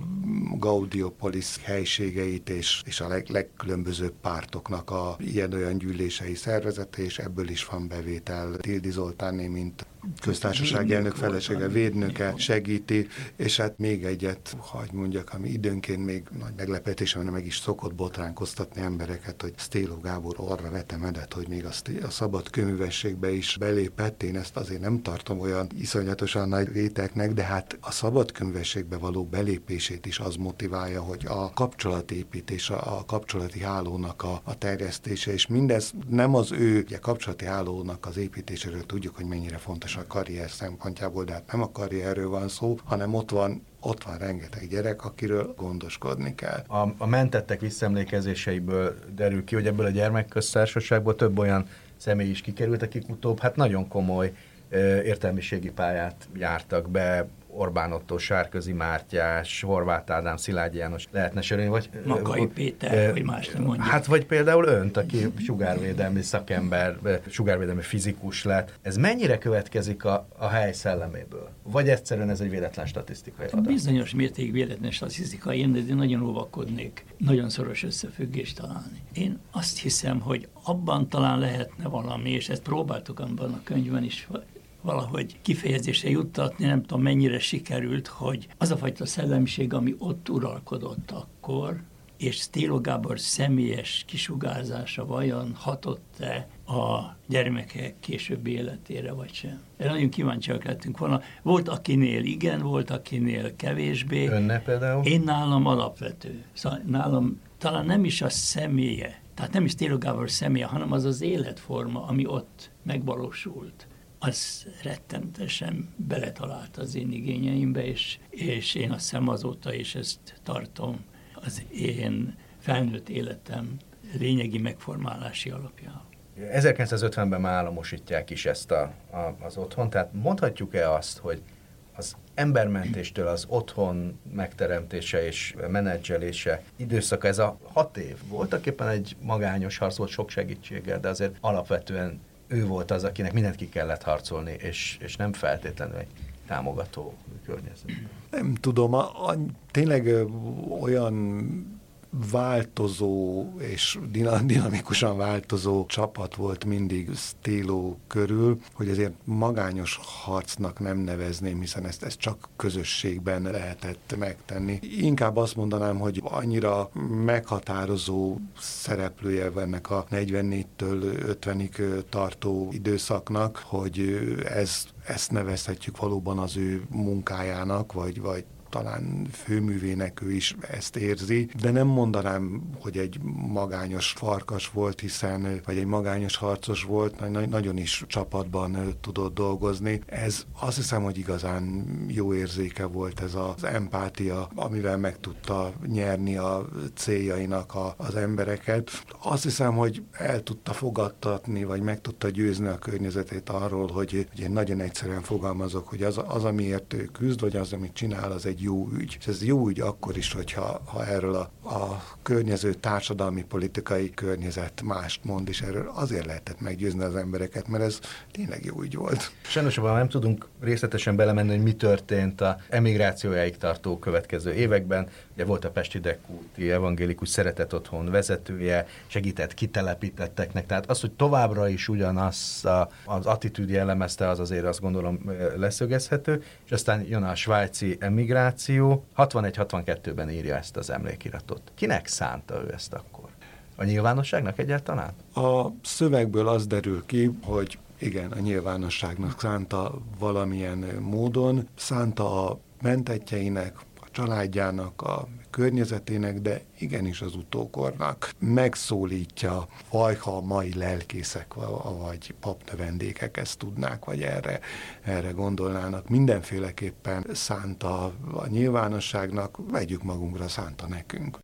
Gaudiopolis helységeit és, és a leg, legkülönbözőbb pártoknak a ilyen-olyan gyűlései szervezete, és ebből is van bevétel. Tildi Zoltánné, mint köztársaság elnök felesége, védnöke segíti, és hát még egyet, hagy mondjak, ami időnként még nagy meglepetés, mert meg is szokott botránkoztatni embereket, hogy Stélo Gábor arra vetemedet, hogy még a, a szabad könyvességbe is belépett. Én ezt azért nem tartom olyan iszonyatosan nagy réteknek, de hát a szabad könyvességbe való belépését is az motiválja, hogy a kapcsolatépítés, a kapcsolati hálónak a, a terjesztése, és mindez nem az ő ugye, kapcsolati hálónak az építéséről tudjuk, hogy mennyire fontos a karrier szempontjából, de hát nem a karrierről van szó, hanem ott van ott van rengeteg gyerek, akiről gondoskodni kell. A, a mentettek visszaemlékezéseiből derül ki, hogy ebből a gyermekköztársaságból több olyan személy is kikerült, akik utóbb hát nagyon komoly értelmiségi pályát jártak be, Orbán Otto, Sárközi Mártyás, Horváth Ádám, Szilágyi János lehetne sorolni, vagy... Makai Péter, vagy más nem mondja. Hát vagy például önt, aki sugárvédelmi szakember, sugárvédelmi fizikus lett. Ez mennyire következik a, a hely szelleméből? Vagy egyszerűen ez egy véletlen statisztikai adat? Bizonyos mérték véletlen statisztikai, én de nagyon óvakodnék nagyon szoros összefüggést találni. Én azt hiszem, hogy abban talán lehetne valami, és ezt próbáltuk abban a könyvben is valahogy kifejezésre juttatni, nem tudom mennyire sikerült, hogy az a fajta szellemiség, ami ott uralkodott akkor, és Stélo Gábor személyes kisugárzása vajon hatott-e a gyermekek későbbi életére, vagy sem. Erre nagyon kíváncsiak lettünk volna. Volt, akinél igen, volt, akinél kevésbé. Önne például? Én nálam alapvető. Szóval nálam talán nem is a személye, tehát nem is Stélo Gábor személye, hanem az az életforma, ami ott megvalósult az rettentesen beletalált az én igényeimbe, és, és én azt hiszem azóta is ezt tartom az én felnőtt életem lényegi megformálási alapja. 1950-ben már államosítják is ezt a, a, az otthon, tehát mondhatjuk-e azt, hogy az embermentéstől az otthon megteremtése és menedzselése időszaka, ez a hat év voltak éppen egy magányos harc volt sok segítséggel, de azért alapvetően ő volt az, akinek mindent ki kellett harcolni, és, és nem feltétlenül egy támogató környezet. Nem tudom, a, a, tényleg olyan változó és dinamikusan változó csapat volt mindig Stélo körül, hogy ezért magányos harcnak nem nevezném, hiszen ezt, ezt csak közösségben lehetett megtenni. Inkább azt mondanám, hogy annyira meghatározó szereplője ennek a 44-től 50-ig tartó időszaknak, hogy ez ezt nevezhetjük valóban az ő munkájának, vagy, vagy talán főművének ő is ezt érzi, de nem mondanám, hogy egy magányos farkas volt, hiszen, vagy egy magányos harcos volt, nagyon is csapatban tudott dolgozni. Ez azt hiszem, hogy igazán jó érzéke volt ez az empátia, amivel meg tudta nyerni a céljainak a, az embereket. Azt hiszem, hogy el tudta fogadtatni, vagy meg tudta győzni a környezetét arról, hogy, hogy én nagyon egyszerűen fogalmazok, hogy az, az, amiért ő küzd, vagy az, amit csinál, az egy egy jó ügy. És ez jó ügy akkor is, hogyha ha erről a, a környező társadalmi politikai környezet mást mond, és erről azért lehetett meggyőzni az embereket, mert ez tényleg jó ügy volt. Sajnos nem tudunk részletesen belemenni, hogy mi történt a emigrációjáig tartó következő években. Ugye volt a Pesti Dekúti evangélikus szeretet otthon vezetője, segített kitelepítetteknek, tehát az, hogy továbbra is ugyanaz a, az attitűd jellemezte, az azért azt gondolom leszögezhető, és aztán jön a svájci emigráció, 61-62-ben írja ezt az emlékiratot. Kinek szánta ő ezt akkor? A nyilvánosságnak egyáltalán? A szövegből az derül ki, hogy igen, a nyilvánosságnak szánta valamilyen módon, szánta a mentetjeinek, családjának, a környezetének, de igenis az utókornak megszólítja, vagy ha a mai lelkészek vagy papnövendékek ezt tudnák, vagy erre, erre gondolnának. Mindenféleképpen szánta a nyilvánosságnak, vegyük magunkra, szánta nekünk.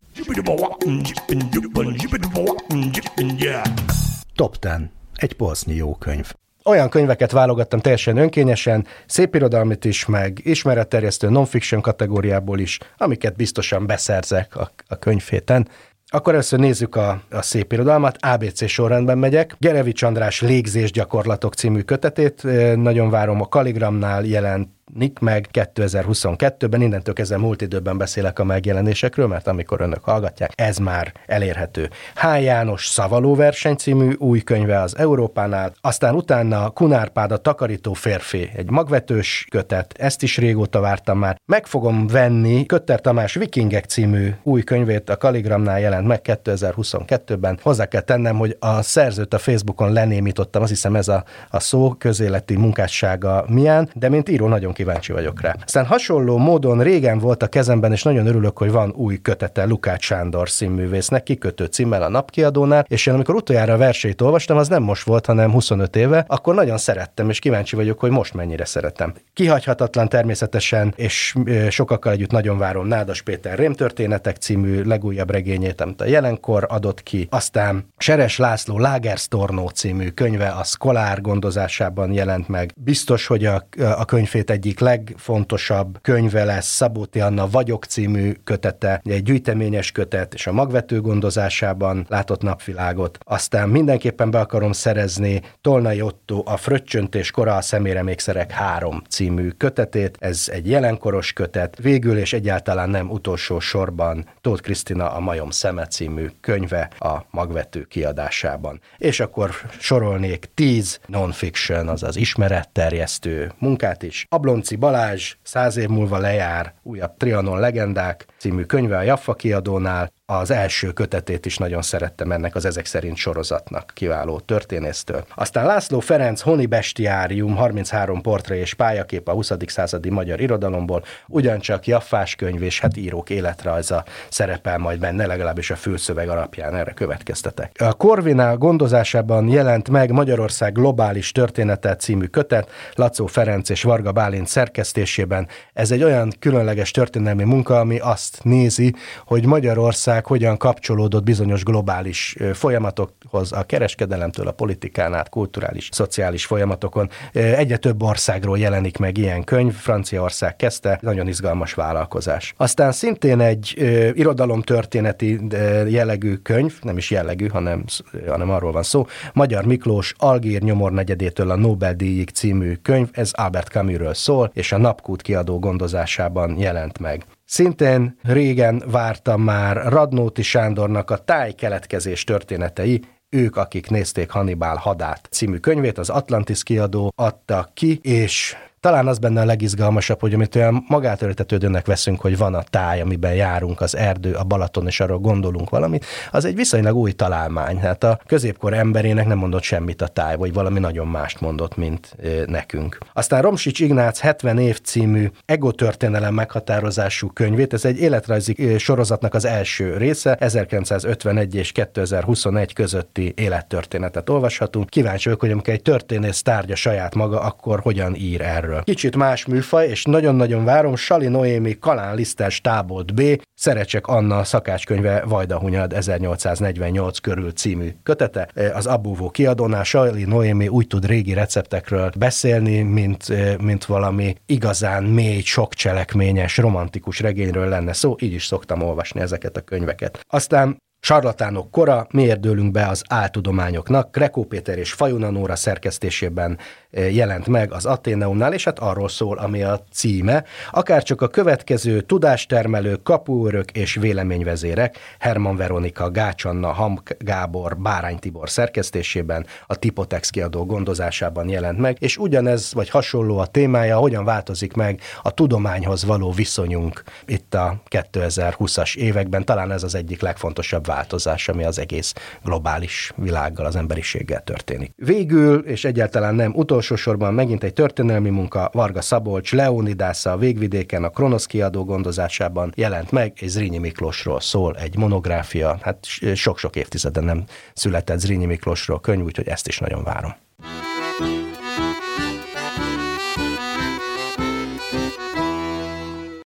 Top 10. Egy polsznyi jó könyv olyan könyveket válogattam teljesen önkényesen, szépirodalmit is, meg ismeretterjesztő non-fiction kategóriából is, amiket biztosan beszerzek a, a könyvhéten. Akkor először nézzük a, a szép ABC sorrendben megyek. Gerevics András Légzés gyakorlatok című kötetét, nagyon várom a Kaligramnál jelent jelenik meg 2022-ben, innentől kezdve múlt időben beszélek a megjelenésekről, mert amikor önök hallgatják, ez már elérhető. H. János Szavaló verseny című új könyve az Európánál, aztán utána Kunárpád a takarító férfi, egy magvetős kötet, ezt is régóta vártam már. Meg fogom venni Kötter Tamás Vikingek című új könyvét, a Kaligramnál jelent meg 2022-ben. Hozzá kell tennem, hogy a szerzőt a Facebookon lenémítottam, azt hiszem ez a, a szó közéleti munkássága milyen, de mint író nagyon kíváncsi vagyok rá. Aztán hasonló módon régen volt a kezemben, és nagyon örülök, hogy van új kötete Lukács Sándor színművésznek, kikötő címmel a napkiadónál, és én amikor utoljára a versét olvastam, az nem most volt, hanem 25 éve, akkor nagyon szerettem, és kíváncsi vagyok, hogy most mennyire szeretem. Kihagyhatatlan természetesen, és sokakkal együtt nagyon várom Nádas Péter Rémtörténetek című legújabb regényét, amit a jelenkor adott ki. Aztán Seres László Lágerstornó című könyve a Szkolár gondozásában jelent meg. Biztos, hogy a, a könyvét egyik legfontosabb könyve lesz Szabóti Anna Vagyok című kötete, egy gyűjteményes kötet, és a magvető gondozásában látott napvilágot. Aztán mindenképpen be akarom szerezni Tolnai Otto a Fröccsöntés kora a szeméremékszerek három című kötetét. Ez egy jelenkoros kötet. Végül és egyáltalán nem utolsó sorban Tóth Krisztina a Majom szeme című könyve a magvető kiadásában. És akkor sorolnék tíz non-fiction, azaz ismeretterjesztő munkát is. Ablonci Balázs száz év múlva lejár, újabb Trianon legendák című könyve a Jaffa kiadónál, az első kötetét is nagyon szerettem ennek az ezek szerint sorozatnak, kiváló történésztől. Aztán László Ferenc Honi Bestiárium, 33 portré és pályakép a 20. századi magyar irodalomból, ugyancsak Jaffás könyv és hát írók életrajza szerepel majd benne, legalábbis a főszöveg alapján erre következtetek. A Korvinál gondozásában jelent meg Magyarország globális története című kötet, Lacó Ferenc és Varga Bálint szerkesztésében. Ez egy olyan különleges történelmi munka, ami azt nézi, hogy Magyarország Magyarország hogyan kapcsolódott bizonyos globális folyamatokhoz, a kereskedelemtől, a politikán át, kulturális, szociális folyamatokon. Egyre több országról jelenik meg ilyen könyv, Franciaország kezdte, nagyon izgalmas vállalkozás. Aztán szintén egy irodalomtörténeti jellegű könyv, nem is jellegű, hanem, hanem arról van szó, Magyar Miklós Algír nyomor negyedétől a Nobel-díjig című könyv, ez Albert Camusről szól, és a Napkút kiadó gondozásában jelent meg. Szintén régen vártam már Radnóti Sándornak a tájkeletkezés történetei, ők, akik nézték Hannibal hadát című könyvét, az Atlantis kiadó adta ki, és talán az benne a legizgalmasabb, hogy amit olyan magától értetődőnek veszünk, hogy van a táj, amiben járunk, az erdő, a Balaton, és arról gondolunk valamit, az egy viszonylag új találmány. Hát a középkor emberének nem mondott semmit a táj, vagy valami nagyon mást mondott, mint nekünk. Aztán Romsics Ignác 70 év című egotörténelem meghatározású könyvét, ez egy életrajzi sorozatnak az első része, 1951 és 2021 közötti élettörténetet olvashatunk. Kíváncsi vagyok, hogy amikor egy történész tárgya saját maga, akkor hogyan ír erről részéről. Kicsit más műfaj, és nagyon-nagyon várom, Sali Noémi Kalán Lisztes Tábolt B, Szerecsek Anna szakácskönyve Vajdahunyad 1848 körül című kötete. Az Abúvó kiadónál Sali Noémi úgy tud régi receptekről beszélni, mint, mint valami igazán mély, sok cselekményes, romantikus regényről lenne szó, így is szoktam olvasni ezeket a könyveket. Aztán Sarlatánok kora, miért dőlünk be az áltudományoknak? Krekó Péter és Fajuna Nóra szerkesztésében jelent meg az Ateneumnál, és hát arról szól, ami a címe, akár csak a következő tudástermelő, kapuőrök és véleményvezérek, Herman Veronika, Gácsanna, Ham Gábor, Bárány Tibor szerkesztésében, a Tipotex kiadó gondozásában jelent meg, és ugyanez vagy hasonló a témája, hogyan változik meg a tudományhoz való viszonyunk itt a 2020-as években. Talán ez az egyik legfontosabb változás, ami az egész globális világgal, az emberiséggel történik. Végül, és egyáltalán nem utolsó megint egy történelmi munka, Varga Szabolcs, Leonidásza a végvidéken a Kronosz kiadó gondozásában jelent meg, és Zrínyi Miklósról szól egy monográfia, hát sok-sok évtizeden nem született Zrínyi Miklósról könyv, úgyhogy ezt is nagyon várom.